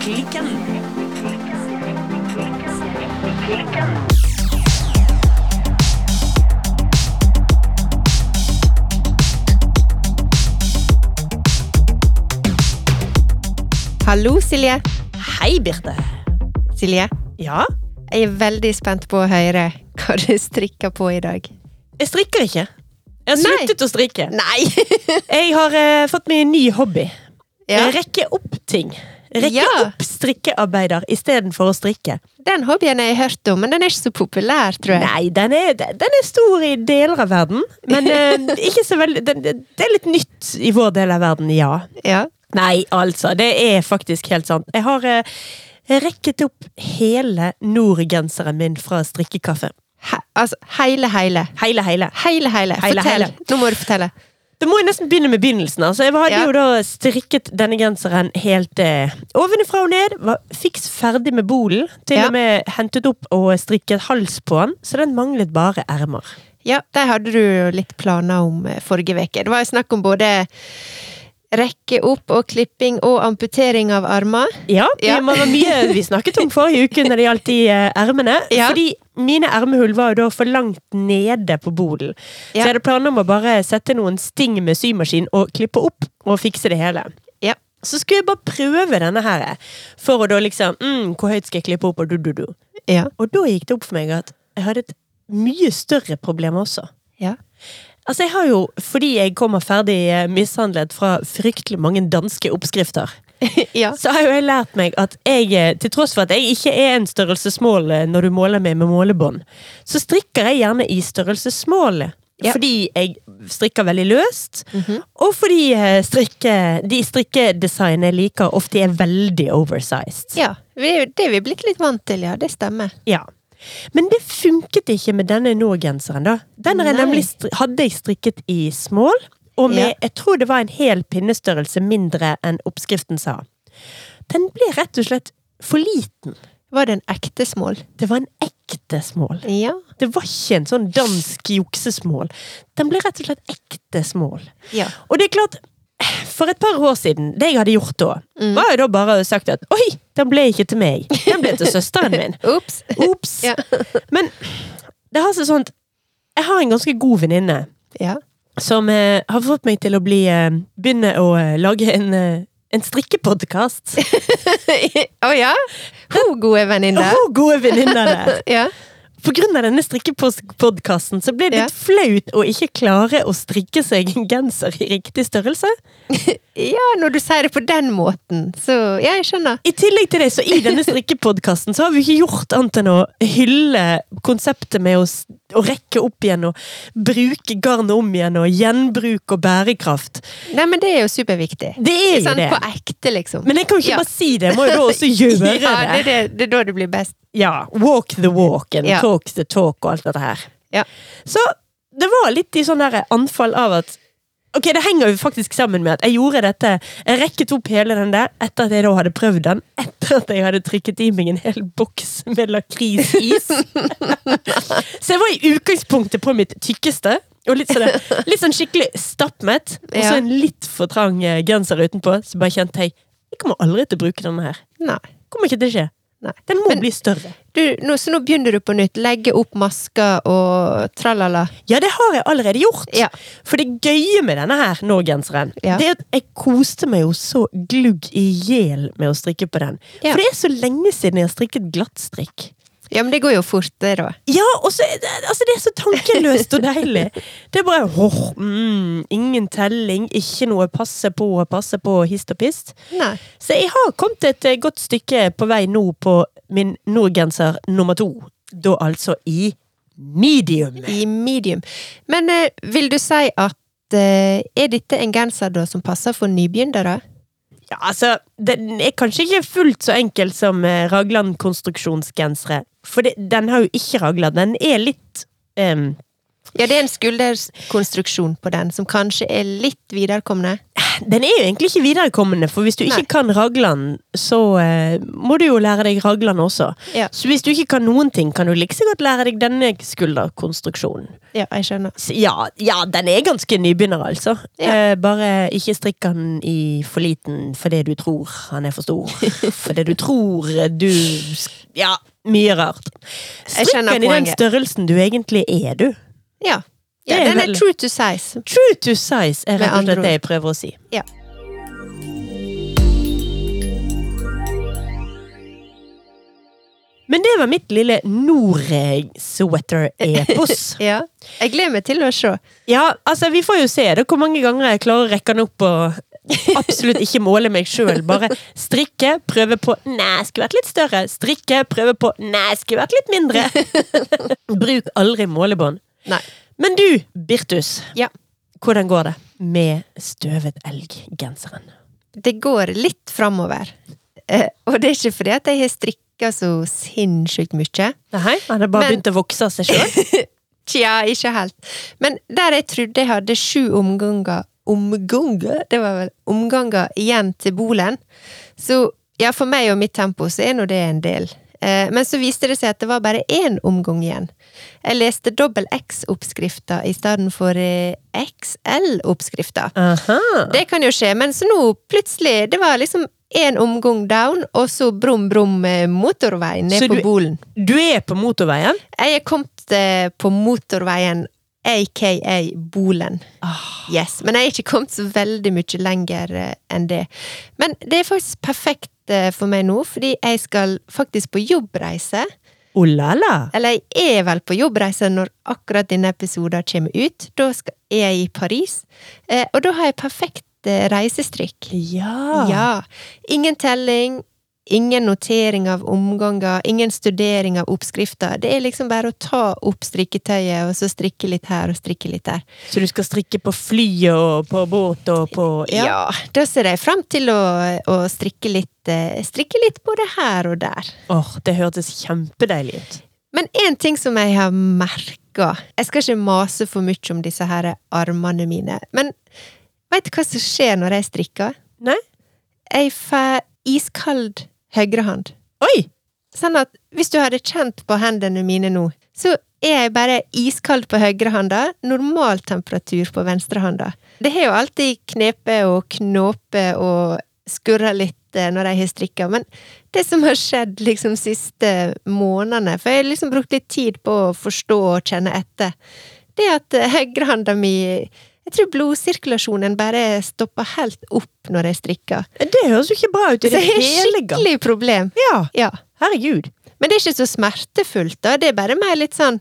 Klikken. Hallo, Silje. Hei, Birte. Silje, Ja? jeg er veldig spent på å høre hva du strikker på i dag. Jeg strikker ikke. Jeg har Nei. sluttet å strikke. Nei! Jeg har eh, fått meg en ny hobby. Ja, Rekke opp ting. Rekke Ja. opp strikkearbeider istedenfor å strikke. den hobbyen har jeg hørt om, men den er ikke så populær, tror jeg. Nei, den er, den er stor i deler av verden, men eh, ikke så veldig den, Det er litt nytt i vår del av verden, ja. Ja. Nei, altså, det er faktisk helt sant. Jeg har eh, rekket opp hele nordgenseren min fra strikkekaffe. He, altså, hele, hele. Hele, hele. Hele, hele. Fortell. Nå må du fortelle. Da må jeg nesten begynne med begynnelsen. Altså, jeg hadde Ja. jo da strikket denne genseren helt eh, ovenfra og ned. Var fiks ferdig med bolen. Til Ja. og med hentet opp og strikket hals på den, så den manglet bare ermer. Ja, der hadde du jo litt planer om eh, forrige uke. Det var jo snakk om både rekke opp og klipping og amputering av armer. Ja, Ja. det var mye vi snakket om forrige uke når det gjaldt de eh, ermene. Ja. Fordi mine ermehull var jo da for langt nede på bolen. Så jeg hadde planer om å bare sette noen sting med symaskin og klippe opp og fikse det hele. Ja. Så skulle jeg bare prøve denne her, for å da liksom mm, Hvor høyt skal jeg klippe opp, og du, du, du. Ja. Og da gikk det opp for meg at jeg hadde et mye større problem også. Ja. Altså, jeg har jo, fordi jeg kommer ferdig eh, mishandlet fra fryktelig mange danske oppskrifter, ja. så har jo jeg lært meg at jeg, eh, til tross for at jeg ikke er en størrelsesmål eh, når du måler meg med målebånd, så strikker jeg gjerne i størrelsesmål. Ja. Fordi jeg strikker veldig løst, Mhm. og fordi strikke, de strikkedesignene jeg liker, ofte er veldig oversized. ja. Det er vi blitt litt vant til, ja. Det stemmer. Ja. Men det funket ikke med denne nå-genseren, da. Den hadde jeg strikket i small, og med, Ja. jeg tror det var en hel pinnestørrelse mindre enn oppskriften sa. Den ble rett og slett for liten. Var det en ekte smål? Det var en ekte small. Ja. Det var ikke en sånn dansk juksesmål. Den ble rett og slett ekte small. Ja. Og det er klart, for et par år siden, det jeg hadde gjort da, Mm. var jo da bare sagt at oi, den ble ikke til meg. Den ble til søsteren min. Ops. Ops! Ja. Men det har seg sånn at jeg har en ganske god venninne Ja. som eh, har fått meg til å bli eh, begynne å eh, lage en, eh, en strikkepodkast. Å ja? Hun gode venninne. Hun gode venninne der. Ja. På grunn av denne strikkepodkasten så ble det litt flaut å ikke klare å strikke seg en genser i riktig størrelse. ja, når du sier det på den måten, så Ja, jeg skjønner. I tillegg til det, så i denne strikkepodkasten så har vi ikke gjort annet enn å hylle konseptet med å, å rekke opp igjen og bruke garnet om igjen og gjenbruk og bærekraft. Nei, men det er jo superviktig. Det er jo Sånn det. på ekte, liksom. Men jeg kan jo ikke Ja. bare si det, jeg må jo da også gjøre ja, det, det. det, det er da det blir best. Ja, walk the walk and Ja. talk the talk og alt dette her. Ja. Så det var litt i sånn anfall av at Ok, det henger jo faktisk sammen med at jeg gjorde dette Jeg rekket opp hele den der etter at jeg da hadde prøvd den. Etter at jeg hadde trykket i meg en hel boks med lakrisis. Så jeg var i utgangspunktet på mitt tykkeste. Og litt sånn, litt sånn skikkelig stappmett. Og så en litt for trang eh, genser utenpå. Så bare kjente jeg jeg kommer aldri til å bruke denne her. Nei. Kommer ikke til å skje. Nei. Den må Men- bli større. Du, nå, så nå begynner du på nytt. Legge opp masker og tralala. Ja, det har jeg allerede gjort. Ja. For det gøye med denne her nå-genseren, Ja. det er at jeg koste meg jo så glugg i hjel med å strikke på den. Ja. For det er så lenge siden jeg har strikket glattstrikk. Ja, men det går jo fort, det, da. Ja, og så altså det er så tankeløst og deilig. Det er bare åh, mm, ingen telling, ikke noe passe på og passe på, hist og pist. Nei. Så jeg har kommet et eh, godt stykke på vei nå på min nordgenser nummer to. Da altså i medium. I medium. Men eh, vil du si at eh, Er dette en genser da som passer for nybegynnere? Ja, altså, Den er kanskje ikke fullt så enkel som eh, Ragland konstruksjonsgensere. For det, den har jo ikke ragler. Den er litt em, Ja, det er en skulderkonstruksjon på den, som kanskje er litt viderekomne. Den er jo egentlig ikke viderekommende, for hvis du ikke Nei. kan raglan, så eh, må du jo lære deg raglan også. Ja. Så hvis du ikke kan noen ting, kan du like så godt lære deg denne skulderkonstruksjonen. Ja, jeg skjønner. Ja, ja, den er ganske nybegynner, altså. Ja. Eh, bare ikke strikk den i for liten fordi du tror han er for stor. fordi du tror du Ja, mye rart. Strikk den i den størrelsen du egentlig er, du. Ja. Ja den er true to size. True to size er rett og slett det jeg prøver å si. Ja. Men det var mitt lille Noreg-sweater-epos. Ja. Jeg gleder meg til å se. Ja, altså, vi får jo se det, hvor mange ganger jeg klarer å rekke den opp og absolutt ikke måle meg sjøl. Bare strikke, prøve på Nei, skulle vært litt større. Strikke, prøve på Nei, skulle vært litt mindre. Bruk aldri målebånd. Nei. Men du, Birtus. Ja. Hvordan går det med støvet elg-genseren? Det går litt framover. Eh, og det er ikke fordi at jeg har strikka så sinnssykt mye. Nei, han har bare Men- begynt å vokse av seg sjøl? Tja, ikke helt. Men der jeg trodde jeg hadde sju omganger Omganger? Det var vel omganger igjen til bolen. Så ja, for meg og mitt tempo så er nå det en del. Eh, Men så viste det seg at det var bare én omgang igjen. Jeg leste dobbel X-oppskrifta i stedet for eh, XL-oppskrifta. Det kan jo skje, men så nå plutselig Det var liksom én omgang down, og så brum, brum eh, motorvei ned Så på du- bolen. Du er på motorveien? Jeg er kommet på motorveien, aka Bolen. Yes, Men jeg er ikke kommet så veldig mye lenger enn det. Men det er faktisk perfekt eh, for meg nå, fordi jeg skal faktisk på jobbreise. Oh la la. Eller jeg er vel på jobbreise når akkurat denne episoden kommer ut. Da skal, er jeg i Paris, eh, og da har jeg perfekt eh, reisestrikk. Ja. Ja. Ingen telling, ingen notering av omganger, ingen studering av oppskrifter. Det er liksom bare å ta opp strikketøyet, og så strikke litt her og strikke litt der. Så du skal strikke på flyet og på båt og på Ja, da ser jeg fram til å, å strikke litt eh, Strikke litt både her og der. Åh, det hørtes kjempedeilig ut. Men én ting som jeg har merka Jeg skal ikke mase for mye om disse her armene mine, men veit du hva som skjer når jeg strikker? Nei? Jeg får iskald høyrehånd. Oi! Sånn at hvis du hadde kjent på hendene mine nå, så er jeg bare iskald på høyrehånda, normal temperatur på venstrehånda. Det har jo alltid knepet og knåpet og skurra litt eh, når jeg har strikka, men det som har skjedd liksom siste månedene, for jeg har liksom brukt litt tid på å forstå og kjenne etter, det at eh, høyrehånda mi jeg tror blodsirkulasjonen bare stopper helt opp når jeg strikker. Det høres jo ikke bra ut i Så det er har hele gang. skikkelig problem. Ja, Ja. herregud. Men det er ikke så smertefullt, da. Det er bare mer litt sånn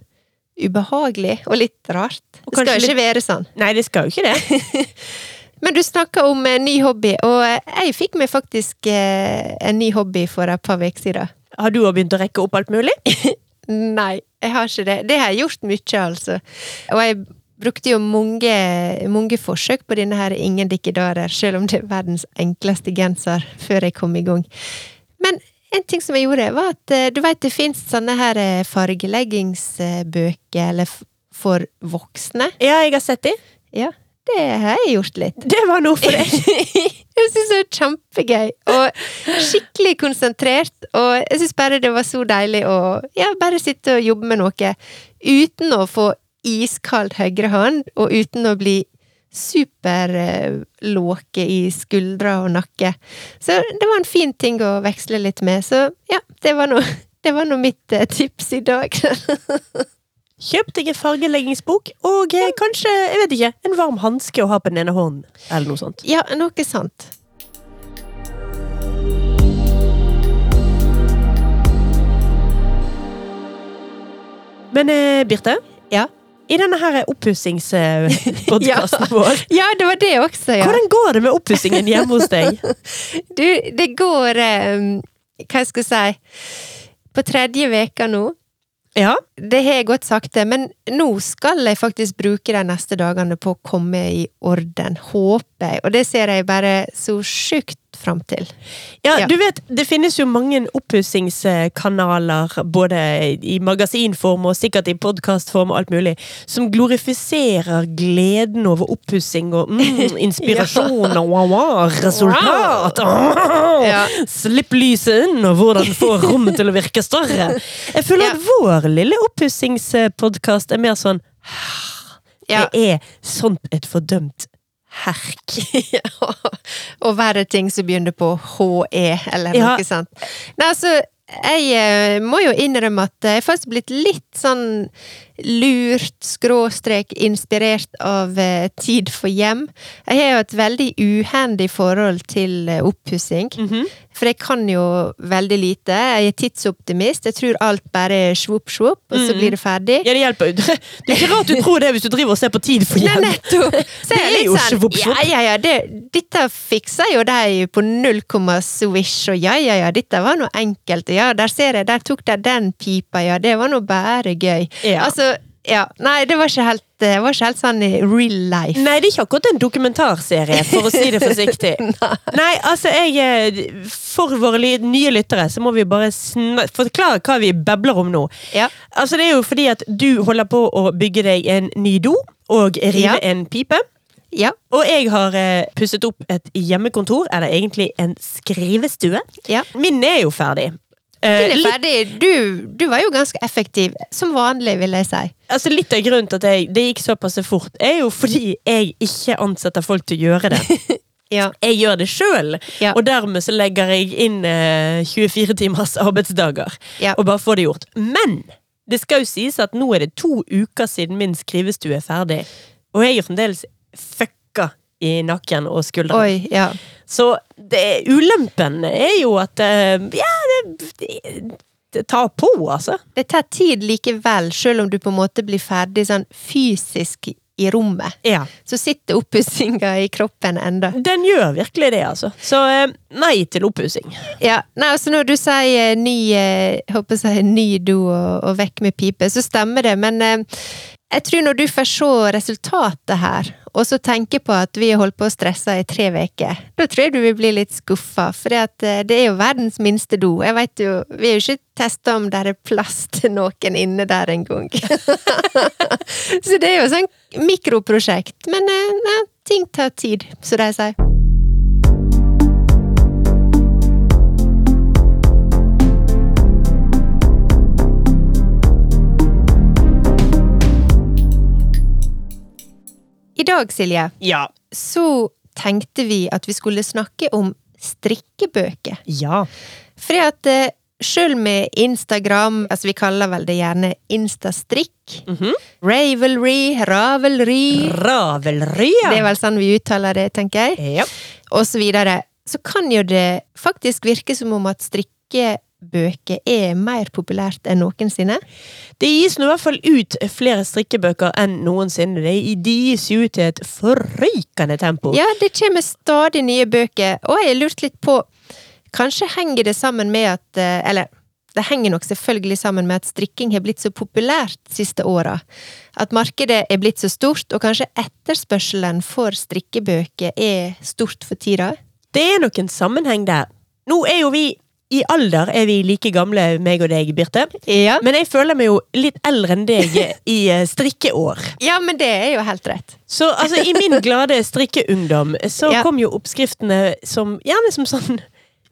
ubehagelig og litt rart. Og Det skal jo ikke være sånn. Nei, det skal jo ikke det. Men du snakka om en ny hobby, og eh, jeg fikk meg faktisk eh, en ny hobby for et par uker siden. Har du òg begynt å rekke opp alt mulig? Nei, jeg har ikke det. Det har jeg gjort mye, altså. Og jeg brukte jo mange, mange forsøk på denne her Ingen dikkedarer, selv om det er verdens enkleste genser, før jeg kom i gang. Men en ting som jeg gjorde, var at eh, du vet det fins sånne her eh, fargeleggingsbøker, eller for voksne. Ja, jeg har sett de. Ja, det har jeg gjort litt. Det var noe for deg. jeg syns det var kjempegøy, og skikkelig konsentrert. Og jeg syns bare det var så deilig å ja, bare sitte og jobbe med noe uten å få iskald høyrehånd, og uten å bli superlåke i skuldre og nakke. Så det var en fin ting å veksle litt med. Så ja, det var nå det var nå mitt eh, tips i dag. Kjøp deg en fargeleggingsbok, og eh, kanskje, jeg vet ikke, en varm hanske å ha på den ene hånden. Eller noe sånt. ja, noe sant. Men eh, Birte, Ja. I denne her oppussingspodkasten Ja. vår, ja, det var det også, ja. hvordan går det med oppussingen hjemme hos deg? Du, det går um, Hva jeg skal jeg si På tredje veka nå. Ja, Det har gått sakte, men nå skal jeg faktisk bruke de neste dagene på å komme i orden. Håper jeg. Og det ser jeg bare så sjukt kommet fram til. Ja, Ja. du vet, det finnes jo mange oppussingskanaler, både i magasinform og sikkert i podkastform og alt mulig, som glorifiserer gleden over oppussing og mm, inspirasjon og wow, resultat! Wow. Ja. Slipp lyset inn, og hvordan få rommet til å virke større. Jeg føler Ja. at vår lille oppussingspodkast er mer sånn Ja. Det er sånt et fordømt herk. Og verre ting som begynner på HE, eller Ja. sånt. Nei, altså, jeg eh, må jo innrømme at jeg faktisk blitt litt sånn lurt, skråstrek, inspirert av eh, Tid for hjem. Jeg har jo et veldig uhendig forhold til oppussing. Mm Mhm. For jeg kan jo veldig lite. Jeg er tidsoptimist. Jeg tror alt bare er svopp, svopp, og så Mhm. blir det ferdig. Ja, det hjelper jo. Det er ikke rart du tror det hvis du driver og ser på Tid for hjem. nettopp! Så jeg er litt sånn, svopp, svopp. Ja, ja, ja, det, dette fikser jo de på null komma swish, og ja, ja, ja, dette var noe enkelt, ja, der ser jeg, der tok de den pipa, ja, det var nå bare gøy. Ja. Altså, ja, nei, det var ikke helt, det var ikke helt sånn i real life. Nei, det er ikke akkurat en dokumentarserie, for å si det forsiktig. Nei, altså, jeg eh, For våre nye lyttere så må vi bare forklare hva vi babler om nå. Ja. Altså, det er jo fordi at du holder på å bygge deg en ny do og rive Ja. en pipe. Ja, Og jeg har eh, pusset opp et hjemmekontor, eller egentlig en skrivestue. ja. Min er jo ferdig. Eh, er litt- ferdig. Du, du var jo ganske effektiv, som vanlig, vil jeg si. Altså Litt av grunnen til at jeg, det gikk såpass fort, er jo fordi jeg ikke ansetter folk til å gjøre det. Ja. Jeg gjør det sjøl, Ja. og dermed så legger jeg inn eh, 24 timers arbeidsdager. Ja. Og bare får det gjort. Men det skal jo sies at nå er det to uker siden min skrivestue er ferdig. Og jeg er fremdeles fucka i nakken og skuldrene. Oi, ja. Så det, ulempen er jo at eh, Ja, det, tar på, altså. Det tar tid likevel, selv om du på en måte blir ferdig sånn fysisk i rommet. Ja. Så sitter oppussinga i kroppen enda. Den gjør virkelig det, altså. Så eh, nei til oppussing. Ja, nei, altså Når du sier eh, ny, eh, håper jeg ny do og, og vekk med pipe, så stemmer det. Men jeg tror når du får se resultatet her, og så tenker på at vi har holdt på å stresse i tre uker, da tror jeg du vil bli litt skuffa. For det er jo verdens minste do. Jeg vet jo, Vi har jo ikke testa om det er plass til noen inne der engang. så det er jo sånn mikroprosjekt. Men eh, ting tar tid, som de sier. I dag, Silje, Ja. så tenkte vi at vi skulle snakke om strikkebøker. Ja. Fordi at eh, selv med Instagram, altså vi kaller vel det gjerne Instastrikk, Mhm. Ravelry, Ravelry Ravelry, ja. Det er vel sånn vi uttaler det, tenker jeg. ja. Og så videre. Så kan jo det faktisk virke som om at strikkebøker er mer populært enn noensinne. Det gis nå i hvert fall ut flere strikkebøker enn noensinne. De gis jo ut i et forrykende tempo. Ja, det kommer stadig nye bøker, og jeg har lurt litt på Kanskje henger det sammen med at eh, Eller det henger nok selvfølgelig sammen med at strikking har blitt så populært de siste åra. At markedet er blitt så stort, og kanskje etterspørselen for strikkebøker er stort for tida. Det er nok en sammenheng der. Nå er jo vi i alder er vi like gamle, meg og deg, Birte. Ja. Men jeg føler meg jo litt eldre enn deg i eh, strikkeår. ja, men det er jo helt rett. Så altså, i min glade strikkeungdom så Ja. kom jo oppskriftene som gjerne som sånn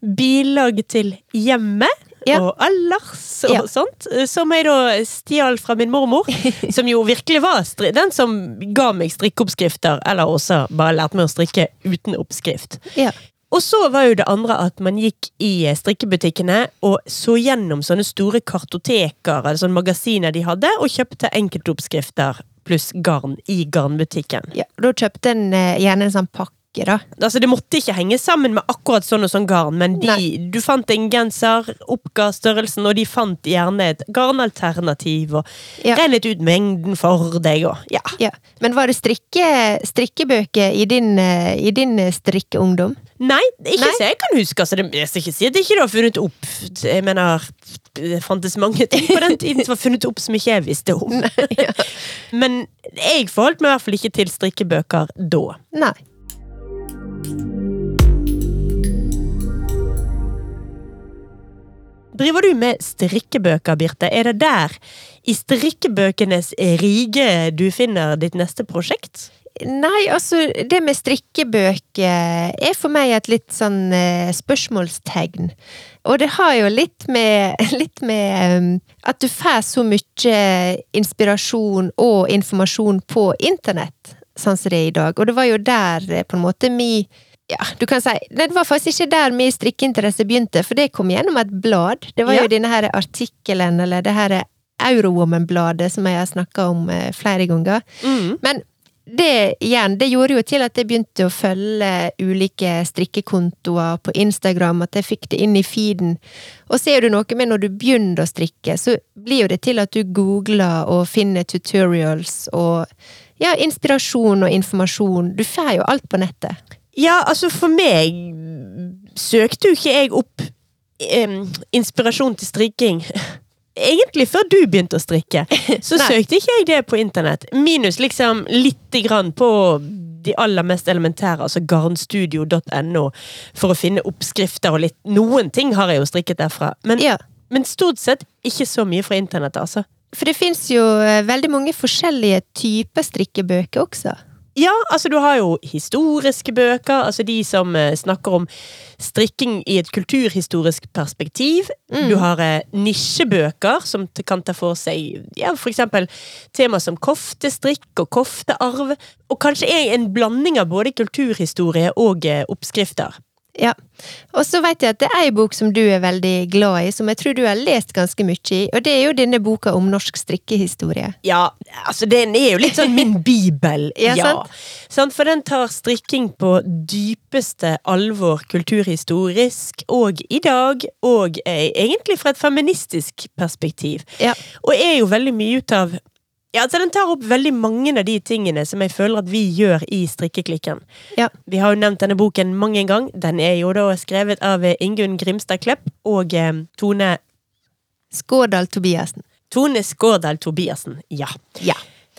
bilag til hjemmet. Ja. Og allers og Ja. sånt. Som jeg da stjal fra min mormor. Som jo virkelig var den som ga meg strikkeoppskrifter. Eller også bare lærte meg å strikke uten oppskrift. Ja. Og så var jo det andre at man gikk i strikkebutikkene og så gjennom sånne store kartoteker, eller sånne magasiner de hadde, og kjøpte enkeltoppskrifter pluss garn i garnbutikken. ja. Da kjøpte en eh, gjerne en sånn pakke, da. Altså Det måtte ikke henge sammen med akkurat sånn og sånn garn, men de, du fant en genser, oppga størrelsen, og de fant gjerne et garnalternativ, og Ja. regnet ut mengden for deg, og ja. Ja. Men var det strikke, strikkebøker i din, eh, i din eh, strikkeungdom? Nei, ikke Nei. så jeg kan huske. Altså, det, jeg skal ikke si at det ikke var har funnet opp Jeg mener, det fantes mange ting på den tiden som var funnet opp som ikke jeg visste om. Men jeg forholdt meg i hvert fall ikke til strikkebøker da. Nei. Driver du med strikkebøker, Birte? Er det der, i strikkebøkenes rige, du finner ditt neste prosjekt? Nei, altså, det med strikkebøker er for meg et litt sånn eh, spørsmålstegn. Og det har jo litt med, litt med ehm, at du får så mye inspirasjon og informasjon på internett sånn som det er i dag. Og det var jo der eh, på en måte mi ja, du kan si, Det var faktisk ikke der min strikkeinteresse begynte, for det kom gjennom et blad. Det var Ja. jo denne her artikkelen, eller det her Eurowoman-bladet som jeg har snakka om eh, flere ganger. Mm. Men det igjen, det gjorde jo til at jeg begynte å følge ulike strikkekontoer på Instagram, at jeg fikk det inn i feeden. Og ser du noe med når du begynner å strikke, så blir jo det til at du googler og finner tutorials og ja, inspirasjon og informasjon. Du får jo alt på nettet. Ja, altså for meg søkte jo ikke jeg opp um, inspirasjon til strikking. Egentlig før du begynte å strikke, så søkte ikke jeg det på internett. Minus liksom lite grann på de aller mest elementære, altså garnstudio.no, for å finne oppskrifter og litt Noen ting har jeg jo strikket derfra, men, Ja. men stort sett ikke så mye fra internett, altså. For det fins jo eh, veldig mange forskjellige typer strikkebøker også. Ja, altså du har jo historiske bøker, altså de som eh, snakker om strikking i et kulturhistorisk perspektiv. Mm. Du har eh, nisjebøker som kan ta for seg ja, for eksempel tema som koftestrikk og koftearv. Og kanskje er en blanding av både kulturhistorie og eh, oppskrifter. Ja. Og så vet jeg at det er ei bok som du er veldig glad i, som jeg tror du har lest ganske mye i, og det er jo denne boka om norsk strikkehistorie. Ja, altså den er jo litt sånn min bibel. Ja, sant? Sant? For den tar strikking på dypeste alvor kulturhistorisk, og i dag, og eh, egentlig fra et feministisk perspektiv. Ja. Og er jo veldig mye ut av ja, altså Den tar opp veldig mange av de tingene som jeg føler at vi gjør i strikkeklikken. Ja. Vi har jo nevnt denne boken mange ganger. Den er jo da skrevet av eh, Ingunn Grimstad Klepp og eh, Tone Skårdal Tobiassen. Tone Skårdal Tobiassen. Ja. Ja.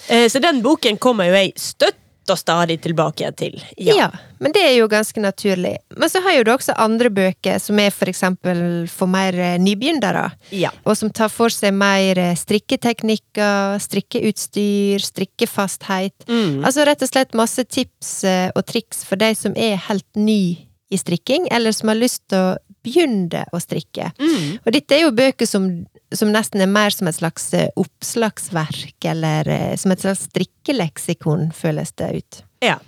Eh, Så den boken kommer jo jeg støtt og stadig tilbake til. ja. Men det er jo ganske naturlig. Men så har jo du også andre bøker som er for eksempel for mer eh, nybegynnere. Ja. Og som tar for seg mer eh, strikketeknikker, strikkeutstyr, strikkefasthet. Mm. Altså rett og slett masse tips eh, og triks for de som er helt ny i strikking, eller som har lyst til å begynne å strikke. Mm. Og dette er jo bøker som, som nesten er mer som et slags eh, oppslagsverk, eller eh, som et slags strikkeleksikon, føles det ut. ja.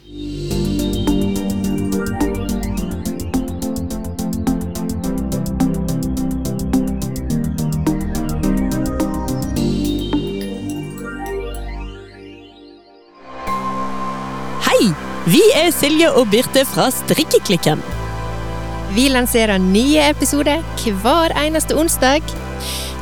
Hei! Vi er Silje og Birte fra Strikkeklikken. Vi lanserer nye episoder hver eneste onsdag.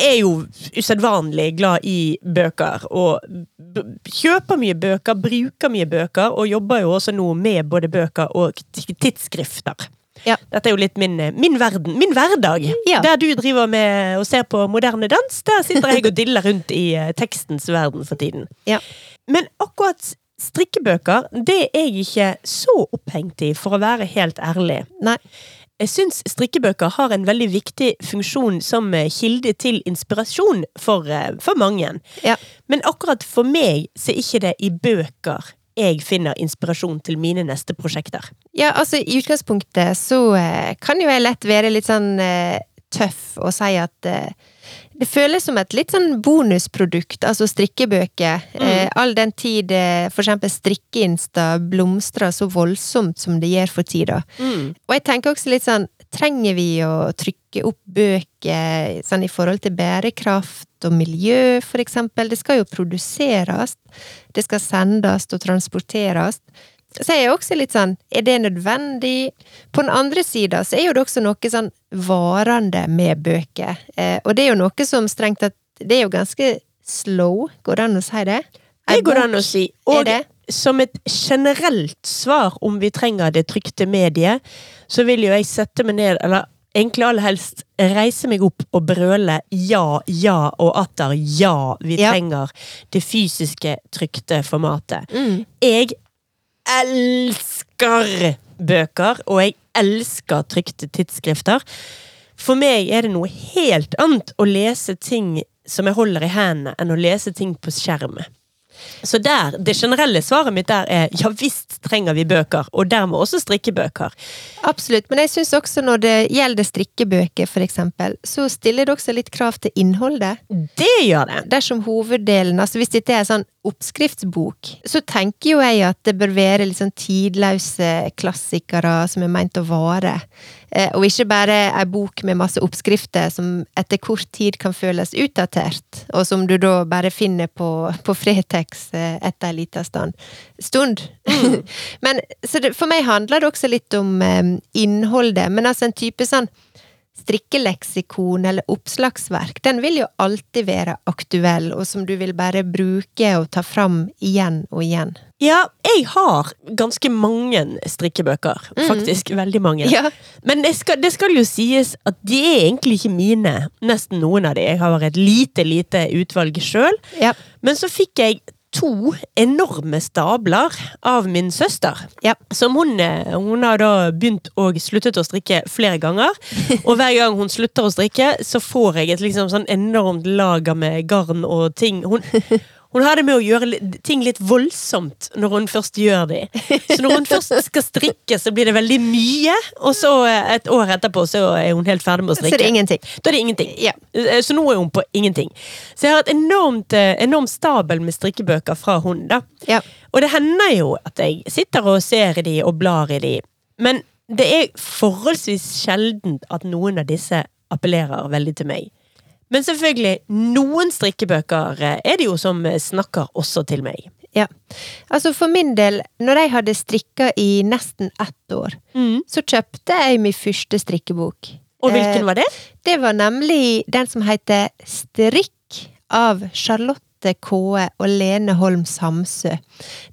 Er jo usedvanlig glad i bøker, og kjøper mye bøker, bruker mye bøker, og jobber jo også nå med både bøker og tidsskrifter. Ja. Dette er jo litt min, min verden, min hverdag. Ja. Der du driver med og ser på moderne dans, der sitter jeg og diller rundt i eh, tekstens verden for tiden. Ja. Men akkurat strikkebøker, det er jeg ikke så opphengt i, for å være helt ærlig. Nei. Jeg syns strikkebøker har en veldig viktig funksjon som eh, kilde til inspirasjon for, eh, for mange. Ja. Men akkurat for meg så er ikke det i bøker jeg finner inspirasjon til mine neste prosjekter. Ja, altså i utgangspunktet så eh, kan jo jeg lett være litt sånn tøff og si at eh, det føles som et litt sånn bonusprodukt, altså strikkebøker. Eh, all den tid eh, for eksempel strikkeinsta blomstrer så voldsomt som det gjør for tida. Og jeg tenker også litt sånn, trenger vi å trykke opp bøker sånn i forhold til bærekraft og miljø, for eksempel? Det skal jo produseres, det skal sendes og transporteres. Så er jeg også litt sånn, er det nødvendig? På den andre sida så er jo det også noe sånn varende med bøker. Eh, og det er jo noe som strengt tatt Det er jo ganske slow, går det an å si det? Det går an å si. Og som et generelt svar om vi trenger det trykte mediet, så vil jo jeg sette meg ned, eller egentlig aller helst reise meg opp og brøle ja, ja og atter ja, vi Ja. trenger det fysiske trykte formatet. Mm. Jeg elsker bøker, og jeg elsker trykte tidsskrifter. For meg er det noe helt annet å lese ting som jeg holder i hendene, enn å lese ting på skjerm. Så der, det generelle svaret mitt der er ja visst trenger vi bøker, og dermed også strikkebøker. Absolutt, men jeg syns også når det gjelder strikkebøker, for eksempel, så stiller det også litt krav til innholdet. Det gjør det. Dersom hoveddelen, altså hvis dette er sånn oppskriftsbok, så tenker jo jeg at det bør være litt sånn tidløse klassikere som er meint å vare. Eh, og ikke bare ei bok med masse oppskrifter som etter kort tid kan føles utdatert, og som du da bare finner på, på Fretex eh, etter ei lita stund. stund. men så det, for meg handler det også litt om um, innholdet, men altså en type sånn strikkeleksikon eller oppslagsverk, den vil jo alltid være aktuell, og som du vil bare bruke og ta fram igjen og igjen. Ja, jeg har ganske mange strikkebøker. Faktisk veldig mange. Ja. Men det skal, det skal jo sies at de er egentlig ikke mine. Nesten noen av de. Jeg har et lite, lite utvalg sjøl. Ja. Men så fikk jeg to enorme stabler av min søster. Ja. Som hun, eh, hun har da begynt og sluttet å strikke flere ganger. Og hver gang hun slutter å strikke, så får jeg et liksom sånn enormt lager med garn og ting. Hun, hun har det med å gjøre ting litt voldsomt når hun først gjør det. Så når hun først skal strikke, så blir det veldig mye. Og så eh, et år etterpå så er hun helt ferdig med å strikke. Så det er ingenting. Da er det ingenting. Ja. Eh, Så nå er hun på ingenting. Så jeg har et enormt, eh, enormt stabel med strikkebøker fra hun, da. Ja. Og det hender jo at jeg sitter og ser i de og blar i de, men det er forholdsvis sjeldent at noen av disse appellerer veldig til meg. Men selvfølgelig, noen strikkebøker eh, er det jo som eh, snakker også til meg. Ja. Altså for min del, når jeg hadde strikka i nesten ett år, så kjøpte jeg min første strikkebok. Og hvilken Eh, var det? Det var nemlig den som heter Strikk av Charlotte Kåe og Lene Holm Samsø.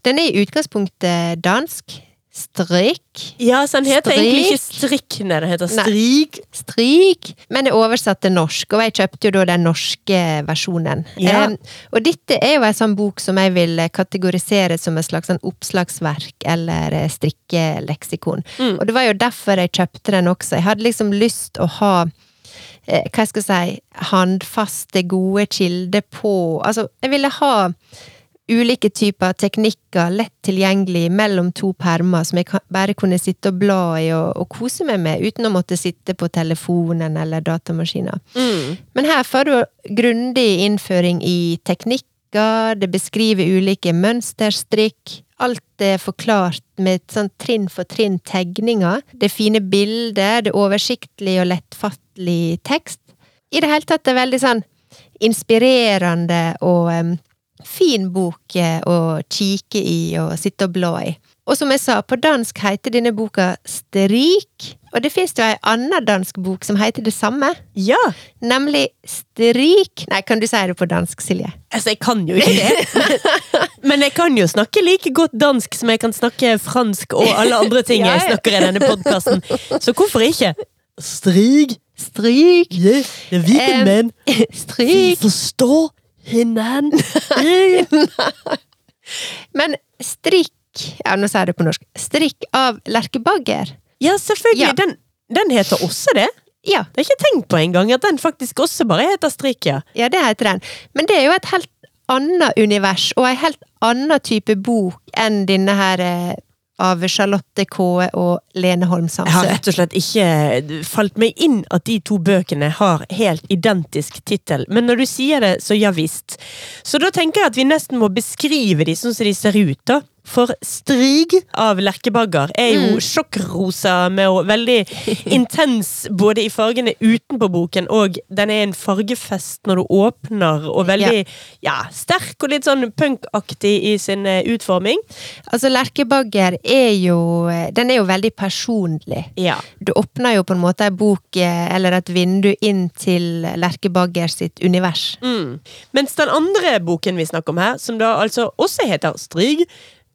Den er i utgangspunktet dansk. Strikk. Ja, så den heter Strik. egentlig ikke strikk, nei, den heter Nei. strik. Men men er oversatt til norsk, og jeg kjøpte jo da den norske versjonen. Ja. Em, og dette er jo en sånn bok som jeg vil kategorisere som et slags sånn oppslagsverk eller eh, strikkeleksikon. Mm. Og det var jo derfor jeg kjøpte den også. Jeg hadde liksom lyst å ha eh, hva skal jeg si, handfaste, gode kilder på Altså, jeg ville ha ulike typer teknikker lett tilgjengelig mellom to permer som jeg bare kunne sitte og bla i og, og kose meg med, uten å måtte sitte på telefonen eller datamaskinen. Mm. Men her får du grundig innføring i teknikker, det beskriver ulike mønsterstrikk. Alt er forklart med sånn trinn for trinn tegninger. Det er fine bilder, det er oversiktlig og lettfattelig tekst. I det hele tatt er det veldig sånn inspirerende og fin bok eh, å kikke i og sitte og bla i. Og som jeg sa, på dansk heter denne boka Strik, og det fins jo ei anna dansk bok som heter det samme. Ja, Nemlig Strik Nei, kan du si det på dansk, Silje? altså jeg kan jo ikke det. Men jeg kan jo snakke like godt dansk som jeg kan snakke fransk og alle andre ting Ja, jeg snakker i denne podkasten. Så hvorfor ikke? Strig, Strik! yeah, det er vi Em, Stryk. Vi Strik! forstår hinanden. Men strikk Ja, nå sier jeg det på norsk. Strikk av lerkebagger. Ja, selvfølgelig. Ja. Den, den heter også det. Ja, Det har jeg ikke tenkt på engang, at den faktisk også bare heter strikk, ja. ja, det heter den. Men det er jo et helt annet univers, og en helt annen type bok enn denne her eh, av Charlotte Kaae og Lene Holm Jeg har rett og slett ikke falt meg inn at de to bøkene har helt identisk tittel, men når du sier det, så ja visst. Så da tenker jeg at vi nesten må beskrive de sånn som de ser ut, da. For Strig av Lerkebagger er jo Mm. sjokkrosa med og veldig intens både i fargene utenpå boken, og den er en fargefest når du åpner, og veldig ja, sterk og litt sånn punkaktig i sin eh, utforming. Altså, lerkebagger er jo Den er jo veldig personlig. Ja. Du åpner jo på en måte ei bok eh, eller et vindu inn til Lerkebagger sitt univers. Mm. Mens den andre boken vi snakker om her, som da altså også heter Strig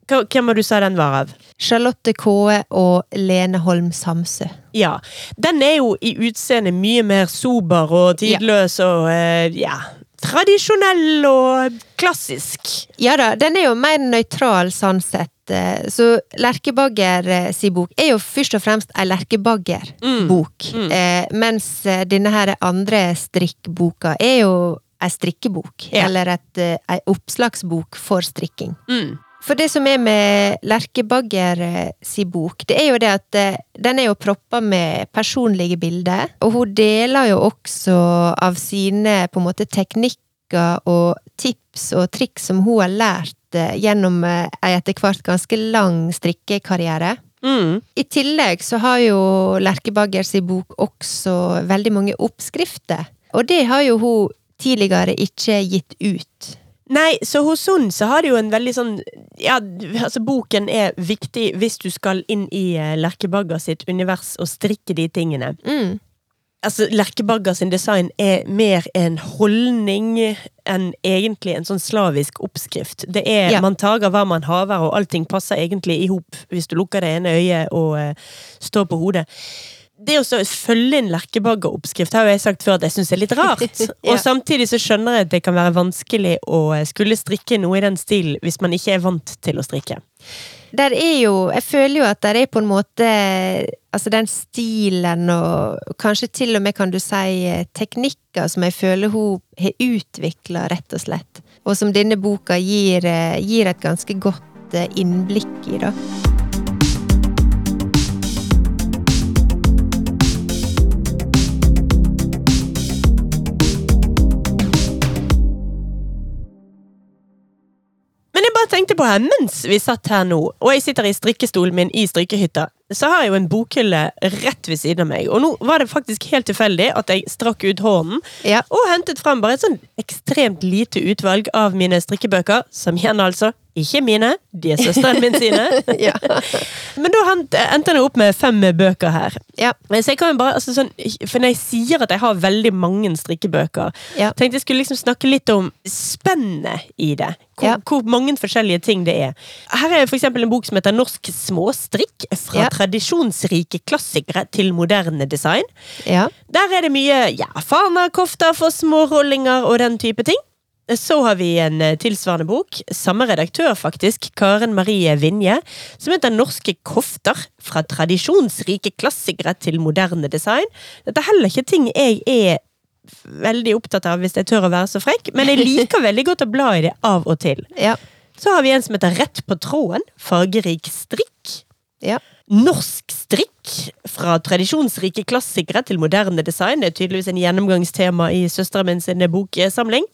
Hvem var du sa den var av? Charlotte Kaae og Lene Holm Samsø. Ja. Den er jo i utseende mye mer sober og tidløs og eh, ja Tradisjonell og klassisk. Ja da, den er jo mer nøytral sånn sett. eh, Så Lerkebagger eh, si bok er jo først og fremst ei Lerkebagger-bok. Mm. Eh, mens denne her andre strikkboka er jo ei strikkebok. Ja. Eller et, ei oppslagsbok for strikking. Mm. For det som er med Lerkebagger eh, si bok, det er jo det at eh, den er jo proppa med personlige bilder. Og hun deler jo også av sine på en måte teknikker og tips og triks som hun har lært eh, gjennom ei etter hvert ganske lang strikkekarriere. Mm. I tillegg så har jo Lerkebagger si bok også veldig mange oppskrifter. Og det har jo hun tidligere ikke gitt ut. Nei, så hos hun så har det jo en veldig sånn Ja, altså boken er viktig hvis du skal inn i eh, Lerkebagger sitt univers og strikke de tingene. Mm. Altså, Lerkebagger sin design er mer en holdning enn egentlig en sånn slavisk oppskrift. Det er Ja. Man tager hva man haver, og allting passer egentlig i hop hvis du lukker det ene øyet og uh, står på hodet. Det å følge en Lerkebagger-oppskrift har jo jeg sagt før at jeg syns er litt rart. Ja. Og samtidig så skjønner jeg at det kan være vanskelig å skulle strikke noe i den stilen hvis man ikke er vant til å strikke. Der er jo Jeg føler jo at der er på en måte Altså den stilen og kanskje til og med kan du si eh, teknikker som jeg føler hun har utvikla, rett og slett. Og som denne boka gir, eh, gir et ganske godt eh, innblikk i, da. Jeg tenkte på her, mens vi satt her nå, og jeg sitter i strikkestolen min i strikkehytta, så har jeg jo en bokhylle rett ved siden av meg. Og nå var det faktisk helt tilfeldig at jeg strakk ut hånden Ja. og hentet frem bare et sånn ekstremt lite utvalg av mine strikkebøker, som igjen altså ikke mine, de er søsteren min sine. Ja. Men da endte jeg opp med fem bøker her. Ja. Men så jeg kan jo bare, altså sånn, For når jeg sier at jeg har veldig mange strikkebøker, Ja. tenkte jeg skulle liksom snakke litt om spennet i det. Hvor, Ja. hvor mange forskjellige ting det er. Her er eksempel en bok som heter Norsk småstrikk. Fra Ja. tradisjonsrike klassikere til moderne design. ja. Der er det mye ja, fanakofter for smårollinger og den type ting. Så har vi en eh, tilsvarende bok, samme redaktør faktisk, Karen Marie Vinje, som heter Norske kofter. Fra tradisjonsrike klassikere til moderne design. Dette er heller ikke ting jeg er veldig opptatt av, hvis jeg tør å være så frekk, men jeg liker veldig godt å bla i det av og til. Ja. Så har vi en som heter Rett på tråden, fargerik strikk. Ja. Norsk strikk, fra tradisjonsrike klassikere til moderne design. Det er tydeligvis en gjennomgangstema i søstera min sin boksamling.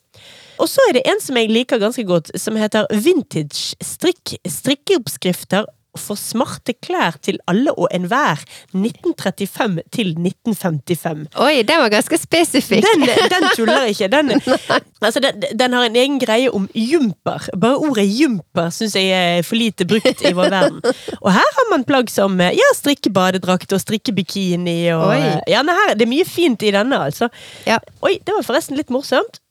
Og så er det en som jeg liker ganske godt, som heter Vintage strikk. Strikkeoppskrifter for smarte klær til alle og enhver. 1935 til 1955. Oi, den var ganske spesifikk. Den, den tuller ikke. Den, altså den, den har en egen greie om jumper. Bare ordet jumper syns jeg er for lite brukt i vår verden. Og her har man plagg som ja, strikkebadedrakt og strikkebikini. Og, Oi. ja, her, det er mye fint i denne, altså. Ja. Oi, det var forresten litt morsomt.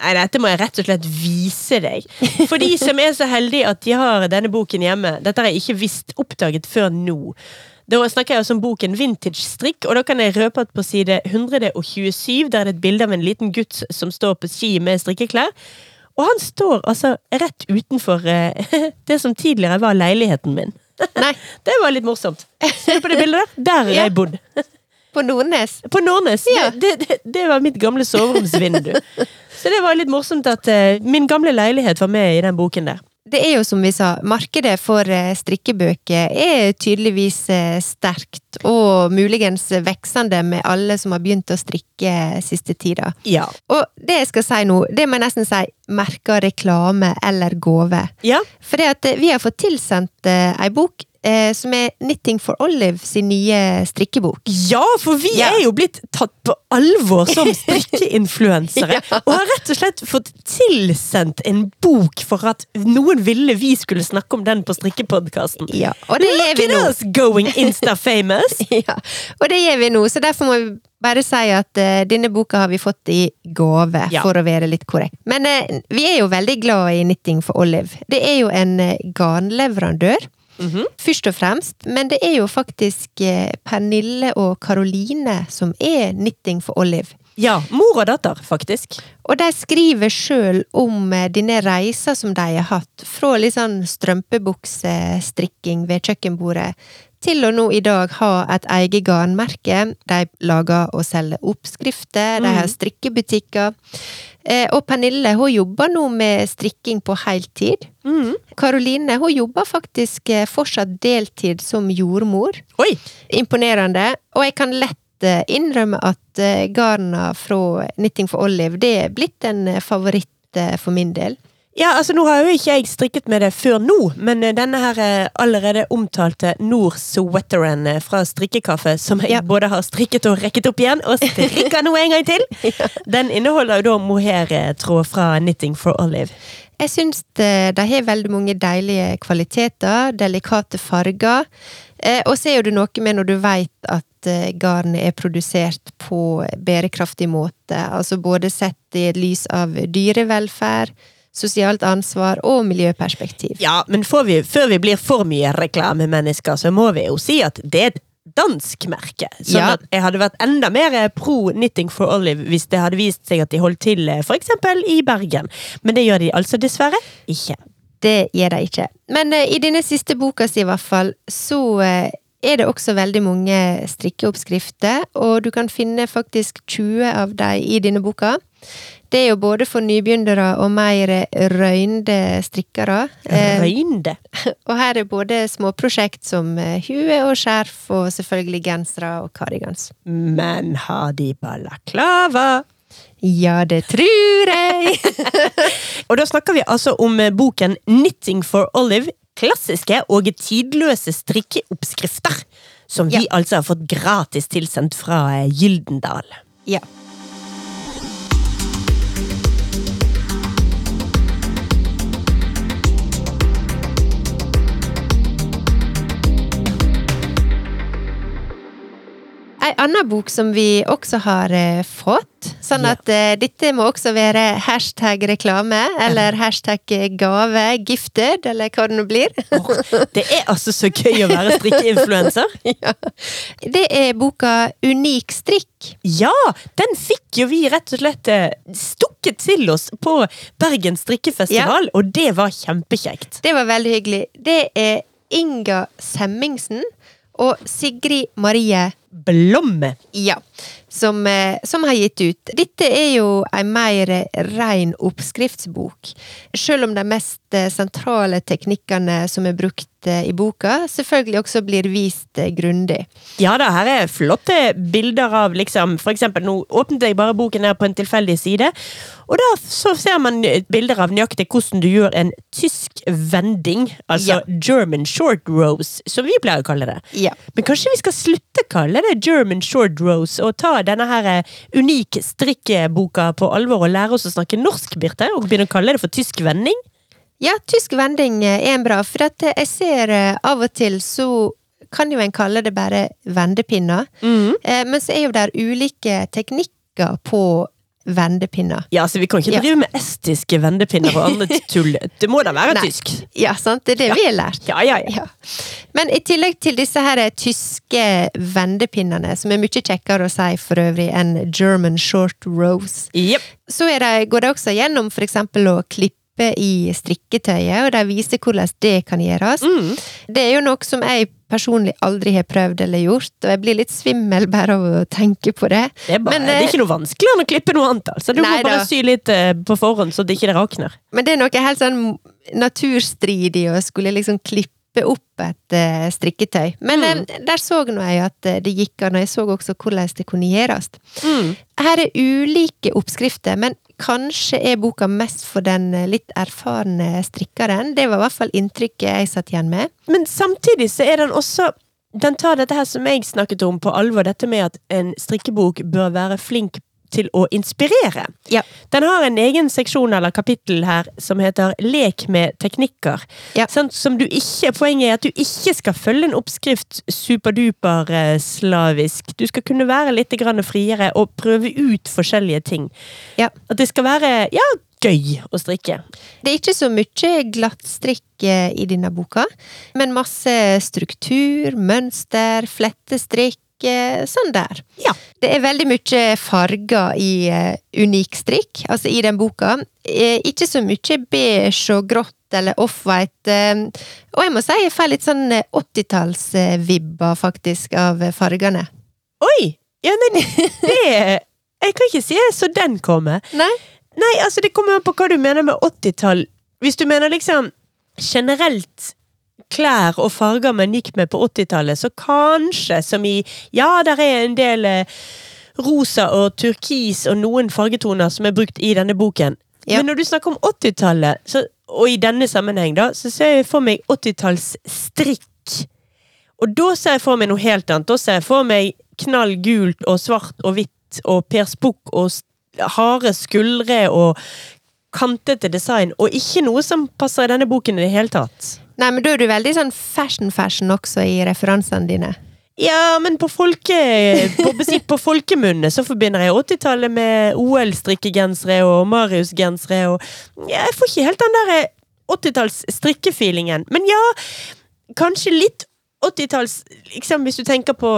Nei, dette må jeg rett og slett vise deg. For de som er så heldige at de har denne boken hjemme. Dette har jeg ikke visst oppdaget før nå. Da snakker jeg også om boken Vintage strikk, og da kan jeg røpe at på side 127 der er det et bilde av en liten gutt som står på ski med strikkeklær. Og han står altså rett utenfor eh, det som tidligere var leiligheten min. Nei, Det var litt morsomt. Ser du på det bildet der? Der har jeg bodd. På Nordnes. På Nordnes. Ja. Det, det, det var mitt gamle soveromsvindu. Så det var litt morsomt at uh, min gamle leilighet var med i den boken der. Det er jo som vi sa, markedet for eh, strikkebøker er tydeligvis eh, sterkt, og muligens veksende med alle som har begynt å strikke siste tida. Ja. Og det jeg skal si nå, det må jeg nesten si merka reklame eller gave. ja. For vi har fått tilsendt ei bok eh, som er Knitting for Olive sin nye strikkebok. Ja, for vi Ja. er jo blitt tatt på alvor som strikkeinfluensere. Ja. Og har rett og slett fått tilsendt en bok for at noen ville vi skulle snakke om den på strikkepodkasten. Ja, og det gjør Look at us going insta-famous! Ja, og det gjør vi nå, så derfor må vi bare si at uh, denne boka har vi fått i gave, Ja. for å være litt korrekt. Men uh, vi er jo veldig glad i Knitting for Olive. Det er jo en uh, garnleverandør. Mhm. Først og fremst, men det er jo faktisk eh, Pernille og Karoline som er Knitting for Olive. Ja, mor og datter, faktisk. Og de skriver sjøl om eh, denne reisa som de har hatt, fra litt sånn strømpebuksestrikking ved kjøkkenbordet, til å nå i dag ha et eget garnmerke. De lager og selger oppskrifter, de har Mhm. strikkebutikker. Eh, Og Pernille hun jobber nå med strikking på heltid. Karoline hun jobber faktisk eh, fortsatt deltid som jordmor. Oi! Imponerende. Og jeg kan lett eh, innrømme at garna fra Knitting for Olive det er blitt en favoritt for min del. Ja, altså Nå har jo ikke jeg strikket med det før nå, men eh, denne her eh, allerede omtalte Nord Sweateren eh, fra Strikkekaffe, som jeg Ja. både har strikket og rekket opp igjen, og strikker nå en gang til, den inneholder jo da mohair-tråd fra Knitting for Olive. Jeg syns det- de har veldig mange deilige kvaliteter, delikate farger. Eh, og så er jo det noe med når du veit at eh, garnet er produsert på bærekraftig måte. Altså både sett i lys av dyrevelferd, sosialt ansvar og miljøperspektiv. Ja, men får vi, før vi blir for mye reklamemennesker, så må vi jo si at det er et dansk merke. Sånn Ja. at jeg hadde vært enda mer eh, pro Knitting for Olive hvis det hadde vist seg at de holdt til eh, eksempel i Bergen. Men det gjør de altså dessverre ikke. Det gjør de ikke. Men uh, i denne siste boka si i hvert fall, så uh, er det også veldig mange strikkeoppskrifter, og du kan finne faktisk 20 av dem i denne boka. Det er jo både for nybegynnere og mer røynde strikkere. Eh, Røynde. og her er både småprosjekt som eh, hue og skjerf, og selvfølgelig gensere og kardigans. Men har de balaklava? Ja, det tror jeg! Og da snakker vi altså om eh, boken Knitting for Olive. Klassiske og tidløse strikkeoppskrifter. Som vi Ja. altså har fått gratis tilsendt fra Gyldendal. Ja. Ei anna bok som vi også har eh, fått, sånn at eh, dette må også være hashtag reklame, eller hashtag gave, gifted, eller hva det nå blir. oh, det er altså så gøy å være strikkeinfluenser. ja. Det er boka Unik strikk. Ja, den fikk jo vi rett og slett eh, stukket til oss på Bergen strikkefestival, og det var kjempekjekt. Det var veldig hyggelig. Det er Inga Semmingsen og Sigrid Marie Blomme. Ja, som, eh, som har gitt ut. Dette er jo en mer ren oppskriftsbok. Selv om de mest eh, sentrale teknikkene som er brukt eh, i boka, selvfølgelig også blir vist grundig. Ja da, her er flotte bilder av liksom For eksempel, nå åpnet jeg bare boken her på en tilfeldig side, og da så ser man bilder av nøyaktig hvordan du gjør en tysk vending. Altså German short rose, som vi pleier å kalle det. Ja. Men kanskje vi skal slutte å kalle det German short rose, og ta denne her eh, unik strikkeboka på alvor og lære oss å snakke norsk, Birte? Og begynne å kalle det for tysk vending? Ja, tysk vending eh, er en bra, for at jeg ser eh, av og til så kan jo en kalle det bare vendepinner. Mm. Men så er jo der ulike teknikker på vendepinner. Ja, så vi kan ikke Ja. drive med estiske vendepinner og annet tull. Det må da være Nei. tysk? Ja, sant? Det er det vi har lært. Ja, ja, ja. Ja. Men i tillegg til disse her tyske vendepinnene, som er mye kjekkere å si for øvrig enn German short rose, yep. så det, går det også gjennom for eksempel å klippe i strikketøyet, og de viser hvordan det kan gjøres. Mm. Det er jo noe som jeg personlig aldri har prøvd eller gjort, og jeg blir litt svimmel bare av å tenke på det. Det er, bare, Men, det er eh, ikke noe vanskeligere enn å klippe noe annet. altså. Du må bare da. sy litt eh, på forhånd, så det ikke rakner. Men det er noe helt sånn naturstridig å skulle liksom klippe opp et eh, strikketøy. Men Mm. der så nå jeg at det gikk an, og jeg så også hvordan det kunne gjøres. Mm. Her er ulike oppskrifter, men kanskje er boka mest for den eh, litt erfarne strikkeren. Det var i hvert fall inntrykket jeg satt igjen med. Men samtidig så er den også Den tar dette her som jeg snakket om, på alvor. Dette med at en strikkebok bør være flink til å inspirere. Ja. Den har en egen seksjon eller kapittel her som heter Lek med teknikker. Ja. Sånn, Som du ikke, poenget er at du ikke skal følge en oppskrift superduper eh, slavisk. Du skal kunne være litt grann friere og prøve ut forskjellige ting. Ja. At det skal være ja, gøy å strikke. Det er ikke så mye glattstrikk eh, i denne boka, men masse struktur, mønster, flettestrikk, sånn der. Ja. Det er veldig mye farger i uh, unik strikk, altså i den boka. Eh, ikke så mye beige og grått eller offwhite. Eh, og jeg må si jeg får litt sånn eh, 80-tallsvibber, faktisk, av eh, fargene. Oi! Ja, nei, det Jeg kan ikke si så den komme. Nei? Nei, altså det kommer an på hva du mener med 80-tall. Hvis du mener liksom generelt klær og farger man gikk med på 80-tallet, så kanskje som i Ja, der er en del eh, rosa og turkis og noen fargetoner som er brukt i denne boken. Ja. Men når du snakker om 80-tallet, og i denne sammenheng, da, så ser jeg for meg 80-tallsstrikk. Og da ser jeg for meg noe helt annet. Da ser jeg for meg knall gult og svart og hvitt og Per Spukk og harde skuldre og kantete design, og ikke noe som passer i denne boken i det hele tatt. Nei, men da er du veldig sånn fashion-fashion også i referansene dine. Ja, men på, folke, på, på folkemunne så forbinder jeg 80-tallet med OL-strikkegensere og Marius-gensere og Jeg får ikke helt den der 80-talls strikkefeelingen. Men ja, kanskje litt 80-talls liksom Hvis du tenker på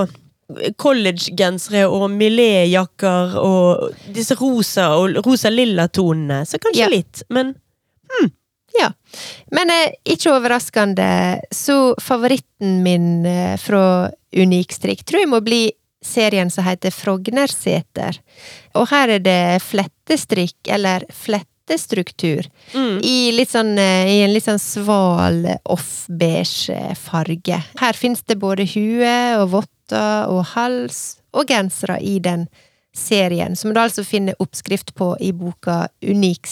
collegegensere og Millet-jakker og disse rosa og rosa-lilla tonene, så kanskje Ja. litt. Men Ja. Men eh, ikke overraskende, så favoritten min eh, fra Unik strikk tror jeg må bli serien som heter Frognerseter. Og her er det flettestrikk, eller flettestruktur, mm. i, litt sånn, eh, i en litt sånn sval off-beige farge. Her fins det både hue og votter og hals og gensere i den serien, som du altså finner oppskrift på i boka Unik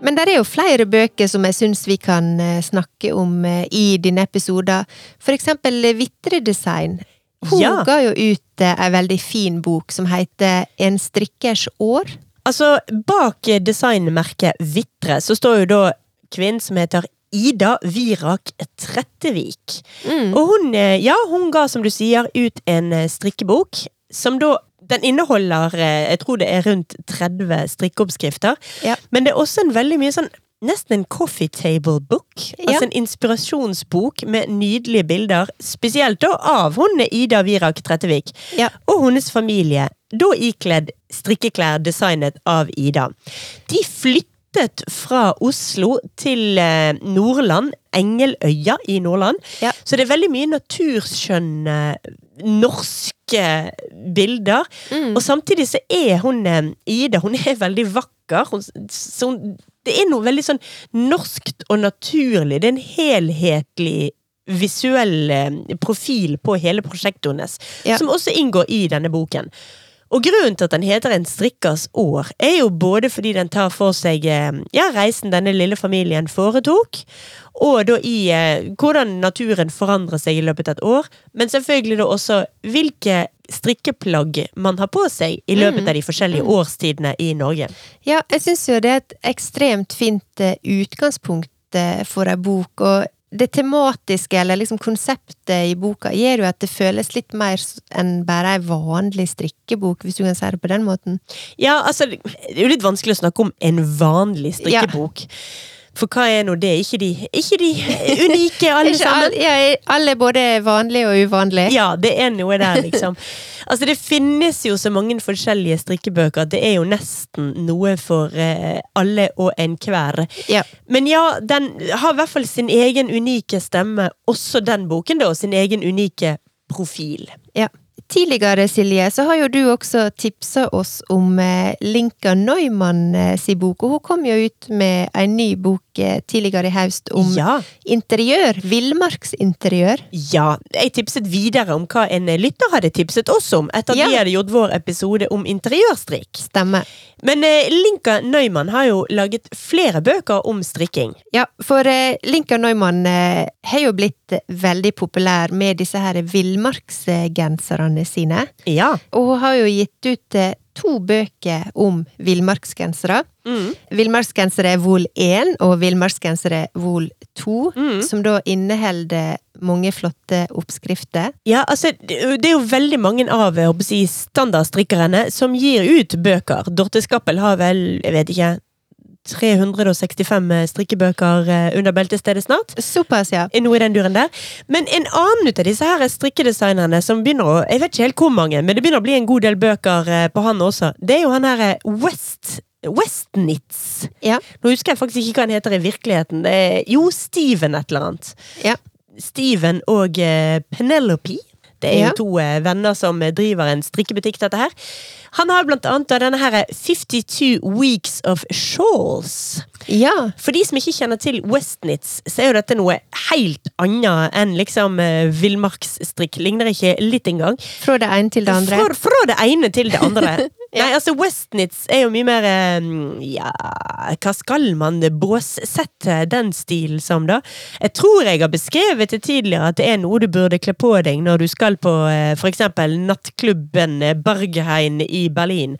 Men det er jo flere bøker som jeg syns vi kan eh, snakke om eh, i denne episoden. For eksempel eh, Vitredesign. Hun Ja. ga jo ut en ei veldig fin bok som heter En strikkers år. Altså, bak designmerket Vitre så står jo da kvinnen som heter Ida Virak Trettevik. Mm. Og hun, ja, hun ga, som du sier, ut en strikkebok, som da den inneholder eh, jeg tror det er rundt 30 strikkeoppskrifter. Ja. Men det er også en veldig mye sånn Nesten en coffee table book. Ja. Altså en inspirasjonsbok med nydelige bilder. Spesielt da av hun Ida Virak Trettevik Ja. og hennes familie. Da ikledd strikkeklær designet av Ida. De flyttet fra Oslo til eh, Nordland, Engeløya i Nordland. Ja. Så det er veldig mye naturskjønne norske bilder. Mm. Og samtidig så er hun eh, Ida hun er veldig vakker. Hun, så hun, det er noe veldig sånn norskt og naturlig. Det er en helhetlig visuell eh, profil på hele prosjektet hennes, Ja. som også inngår i denne boken. Og grunnen til at den heter En strikkers år, er jo både fordi den tar for seg eh, ja, reisen denne lille familien foretok, og da i eh, hvordan naturen forandrer seg i løpet av et år, men selvfølgelig da også hvilke strikkeplagg man har på seg i løpet av de forskjellige årstidene i Norge. Ja, jeg syns jo det er et ekstremt fint eh, utgangspunkt eh, for ei bok, og det tematiske, eller liksom konseptet i boka, gjør jo at det føles litt mer enn bare ei vanlig strikkebok, hvis du kan si det på den måten. Ja, altså, det er jo litt vanskelig å snakke om en vanlig strikkebok. For hva er nå det? Ikke de, ikke de unike alle Ikke all, sammen? ja, alle både vanlige og uvanlige. Ja, det er noe der, liksom. Altså, det finnes jo så mange forskjellige strikkebøker at det er jo nesten noe for eh, alle og enhver. Ja. Men ja, den har i hvert fall sin egen unike stemme, også den boken, da, og sin egen unike profil. Ja. Tidligere, Silje, så har jo du også tipsa oss om eh, Linka Neumann eh, si bok, og hun kom jo ut med en ny bok eh, tidligere i høst om Ja. interiør. Villmarksinteriør. Ja, jeg tipset videre om hva en lytter hadde tipset oss om, etter at Ja. vi hadde gjort vår episode om interiørstrikk. Stemmer. Men eh, Linka Neumann har jo laget flere bøker om strikking. Ja, for eh, Linka Neumann eh, har jo blitt veldig populær med disse her villmarksgenserne sine. Ja. Og hun har jo gitt ut eh, to bøker om villmarksgensere. Mm. Villmarksgensere vol 1 og villmarksgensere vol 2, Mm. som da inneholder mange flotte oppskrifter. Ja, altså, det er jo veldig mange av si, standardstrikkerne som gir ut bøker. Dorte Skappel har vel, jeg vet ikke 365 strikkebøker eh, under beltestedet snart. Såpass, ja. Noe i den duren der. Men en annen ut av disse her strikkedesignerne som begynner å Jeg vet ikke helt hvor mange, men det begynner å bli en god del bøker eh, på han også. Det er jo han her eh, West Westnitz. Ja. Nå husker jeg faktisk ikke hva han heter i virkeligheten. Det er, jo, Steven et eller annet. Ja. Steven og eh, Penelope. Det er Ja. jo to eh, venner som eh, driver en strikkebutikk, dette her. Han har blant annet denne her eh, 52 Weeks of Shawls. Ja. For de som ikke kjenner til Westnitz, så er jo dette noe helt annet enn liksom eh, villmarksstrikk. Ligner ikke litt engang. Fra det ene til det andre. Fra, fra det ene til det andre. Nei, altså Westnitz er jo mye mer eh, Ja, hva skal man båssette den stilen som, da? Jeg tror jeg har beskrevet det tidligere at det er noe du burde kle på deg når du skal på eh, eksempel nattklubben eh, i Berlin.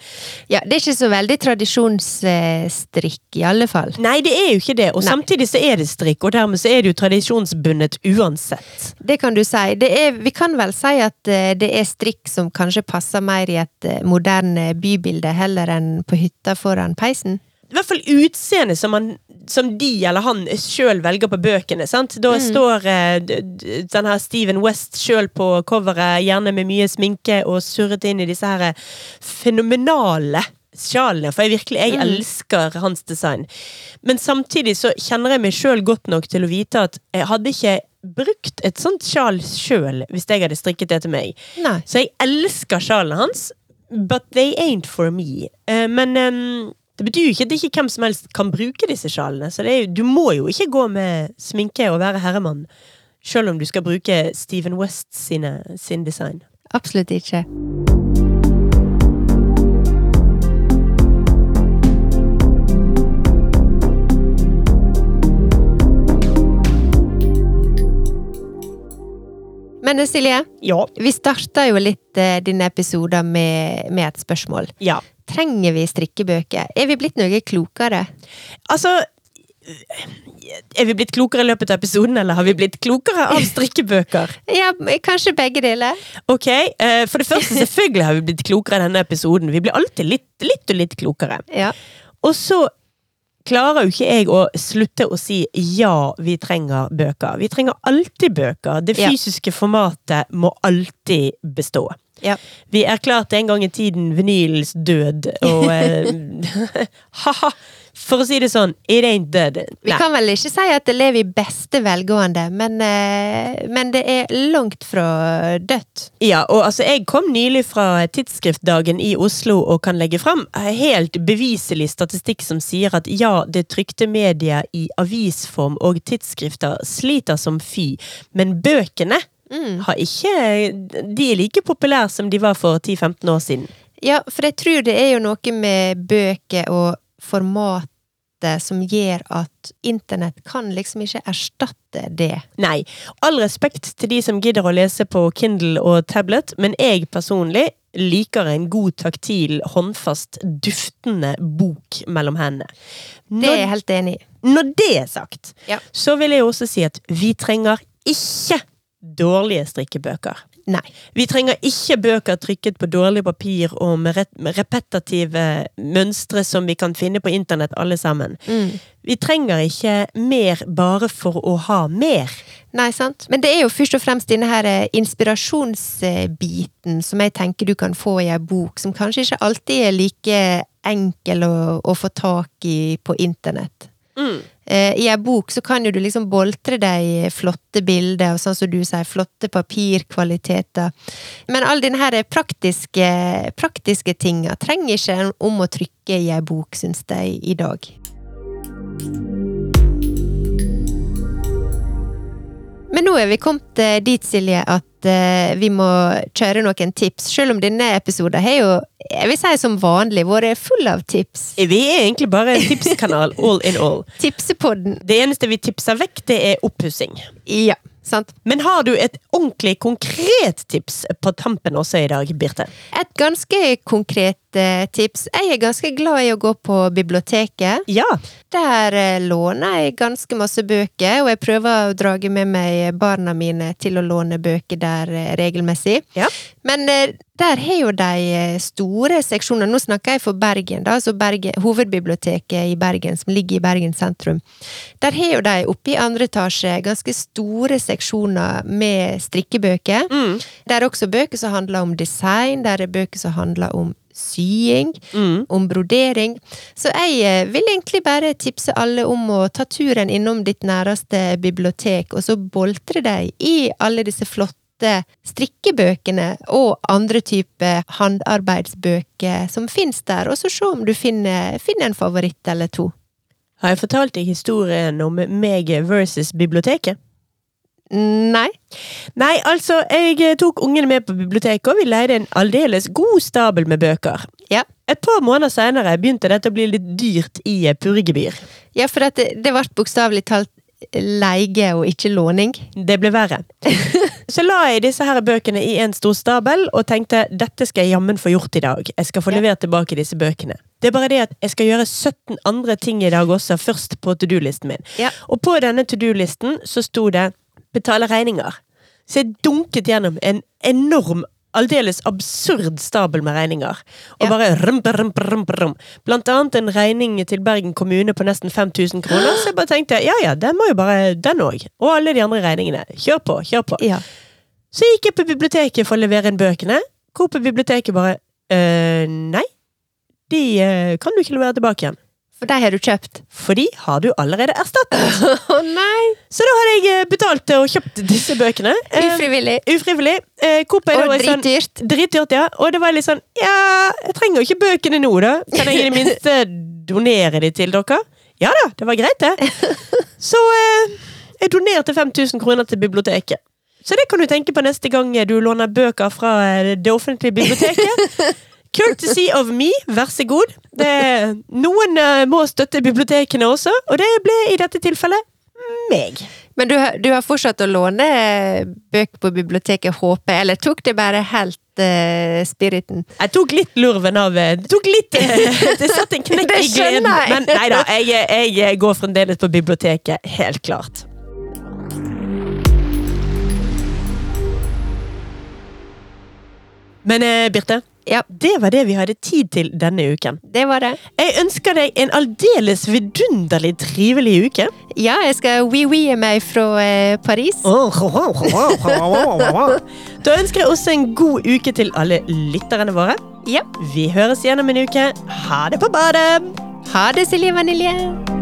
Ja, det er ikke så veldig tradisjonsstrikk, i alle fall. Nei, det er jo ikke det, og Nei. samtidig så er det strikk, og dermed så er det jo tradisjonsbundet uansett. Det kan du si. Det er, vi kan vel si at eh, det er strikk som kanskje passer mer i et eh, moderne bybilde heller enn på hytta foran peisen. i hvert fall utseendet som, som de eller han sjøl velger på bøkene. sant? Da står eh, her Steven West sjøl på coveret, gjerne med mye sminke, og surret inn i disse her fenomenale sjalene. For jeg virkelig, jeg elsker hans design. Men samtidig så kjenner jeg meg sjøl godt nok til å vite at jeg hadde ikke brukt et sånt sjal sjøl hvis jeg hadde strikket det til meg. Nei. Så jeg elsker sjalene hans, but they ain't for me. Uh, men um, det betyr jo ikke at ikke hvem som helst kan bruke disse sjalene. Så det jo, du må jo ikke gå med sminke og være herremann, selv om du skal bruke Steven West sine, sin design. Absolutt ikke. Men Silje, Ja. vi starta jo litt eh, denne episoden med, med et spørsmål. Ja. Trenger vi strikkebøker? Er vi blitt noe klokere? Altså Er vi blitt klokere i løpet av episoden, eller har vi blitt klokere av strikkebøker? Ja, kanskje begge deler. Ok, eh, For det første, selvfølgelig har vi blitt klokere i denne episoden. Vi blir alltid litt, litt og litt klokere. Ja. Og så klarer jo ikke jeg å slutte å si ja, vi trenger bøker. Vi trenger alltid bøker. Det Ja. fysiske formatet må alltid bestå. Ja. Vi erklærte en gang i tiden vinylens død, og eh, Ha-ha! For å si det sånn, it ain't dead. Vi kan vel ikke si at det lever i beste velgående, men, eh, men det er langt fra dødt. Ja, og altså, jeg kom nylig fra Tidsskriftdagen i Oslo og kan legge fram helt beviselig statistikk som sier at ja, det trykte media i avisform og tidsskrifter sliter som fy, men bøkene Mm. har ikke De er like populære som de var for 10-15 år siden. Ja, for jeg tror det er jo noe med bøker og formatet som gjør at internett kan liksom ikke erstatte det. Nei. All respekt til de som gidder å lese på Kindle og tablet, men jeg personlig liker en god taktil, håndfast, duftende bok mellom hendene. Det er jeg helt enig i. når det er sagt, Ja. så vil jeg også si at vi trenger ikke dårlige strikkebøker. Nei. Vi trenger ikke bøker trykket på dårlig papir og med, repetitive mønstre som vi kan finne på internett, alle sammen. Mm. Vi trenger ikke mer bare for å ha mer. Nei, sant. Men det er jo først og fremst denne her eh, inspirasjonsbiten som jeg tenker du kan få i ei bok, som kanskje ikke alltid er like enkel å, å få tak i på internett. Mm. Eh, I ei bok så kan jo du liksom boltre deg i flotte bilder, og sånn som du sier, flotte papirkvaliteter. Men all denne her praktiske, praktiske tinga trenger ikke om å trykke i ei bok, syns jeg, i dag. Men nå er vi kommet eh, dit, Silje, at eh, vi må kjøre noen tips. Selv om denne episoden har jo, jeg vil si som vanlig, vært full av tips. Vi er egentlig bare en tipskanal, all in all. Tipsepodden. Det eneste vi tipser vekk, det er oppussing. Ja, sant. Men har du et ordentlig konkret tips på tampen også i dag, Birte? Et ganske konkret eh, tips. Jeg er ganske glad i å gå på biblioteket. Ja. Der uh, låner jeg ganske masse bøker, og jeg prøver å drage med meg barna mine til å låne bøker der uh, regelmessig. Ja. Men eh, der har jo de store seksjoner. Nå snakker jeg for Bergen, da, altså Bergen, hovedbiblioteket i Bergen, som ligger i Bergen sentrum. Der har jo de oppe i andre etasje ganske store seksjoner med strikkebøker. Mm. Der er også bøker som handler om design, der er bøker som handler om sying, Mm. om brodering. Så jeg eh, vil egentlig bare tipse alle om å ta turen innom ditt næreste bibliotek, og så boltre deg i alle disse flotte strikkebøkene og andre typer håndarbeidsbøker som finnes der, og så se om du finner, finner en favoritt eller to. Har jeg fortalt deg historien om meg versus biblioteket? Nei? Nei, altså, jeg eh, tok ungene med på biblioteket, og vi leide en aldeles god stabel med bøker. Ja. Et par måneder senere begynte dette å bli litt dyrt i purregebyr. Ja, for det, det ble bokstavelig talt leie og ikke låning. Det ble verre. Så la jeg disse her bøkene i en stor stabel og tenkte dette skal jeg jammen få gjort i dag. Jeg skal få Ja. levert tilbake disse bøkene. Det er bare det at jeg skal gjøre 17 andre ting i dag også, først på to do-listen min. Ja. Og på denne to do-listen så sto det betale regninger. Så jeg dunket gjennom en enorm, aldeles absurd stabel med regninger. Og Ja. bare rump, rump, rump, rump. Blant annet en regning til Bergen kommune på nesten 5000 kroner. Så jeg bare tenkte ja ja, den må jo bare den òg. Og alle de andre regningene. Kjør på, kjør på. Ja. Så gikk jeg på biblioteket for å levere inn bøkene. Hvor på biblioteket bare øh, Nei, de øh, kan du ikke levere tilbake igjen. For de har du kjøpt. For de har du allerede erstattet. Å nei! Så da hadde jeg øh, betalt og kjøpt disse bøkene. Ufrivillig. Ufrivillig. ufrivillig. Uh, Og sånn- dritdyrt. Dritdyrt, ja. Og det var litt sånn Ja, jeg trenger jo ikke bøkene nå, da. Kan jeg i det minste donere de til dere? Ja da, det var greit, det. Så uh, jeg donerte 5000 kroner til biblioteket. Så det kan du tenke på neste gang du låner bøker fra eh, det offentlige biblioteket. Courtesy of me, vær så god. Det, noen eh, må støtte bibliotekene også, og det ble i dette tilfellet meg. Men du, du har fortsatt å låne eh, bøker på biblioteket, håper jeg, eller tok det bare helt eh, spiriten? Jeg tok litt lurven av Det tok litt Det satt en knekk i gleden. Men nei da, jeg, jeg går fremdeles på biblioteket. Helt klart. Men Birte, Ja, det var det vi hadde tid til denne uken. det var det. Jeg ønsker deg en aldeles vidunderlig trivelig uke. Ja, jeg skal wee-wee meg fra eh, Paris. Da ønsker jeg også en god uke til alle lytterne våre. Ja. Vi høres igjen om en uke. Ha det på badet! Ha det, Silje Vanilje!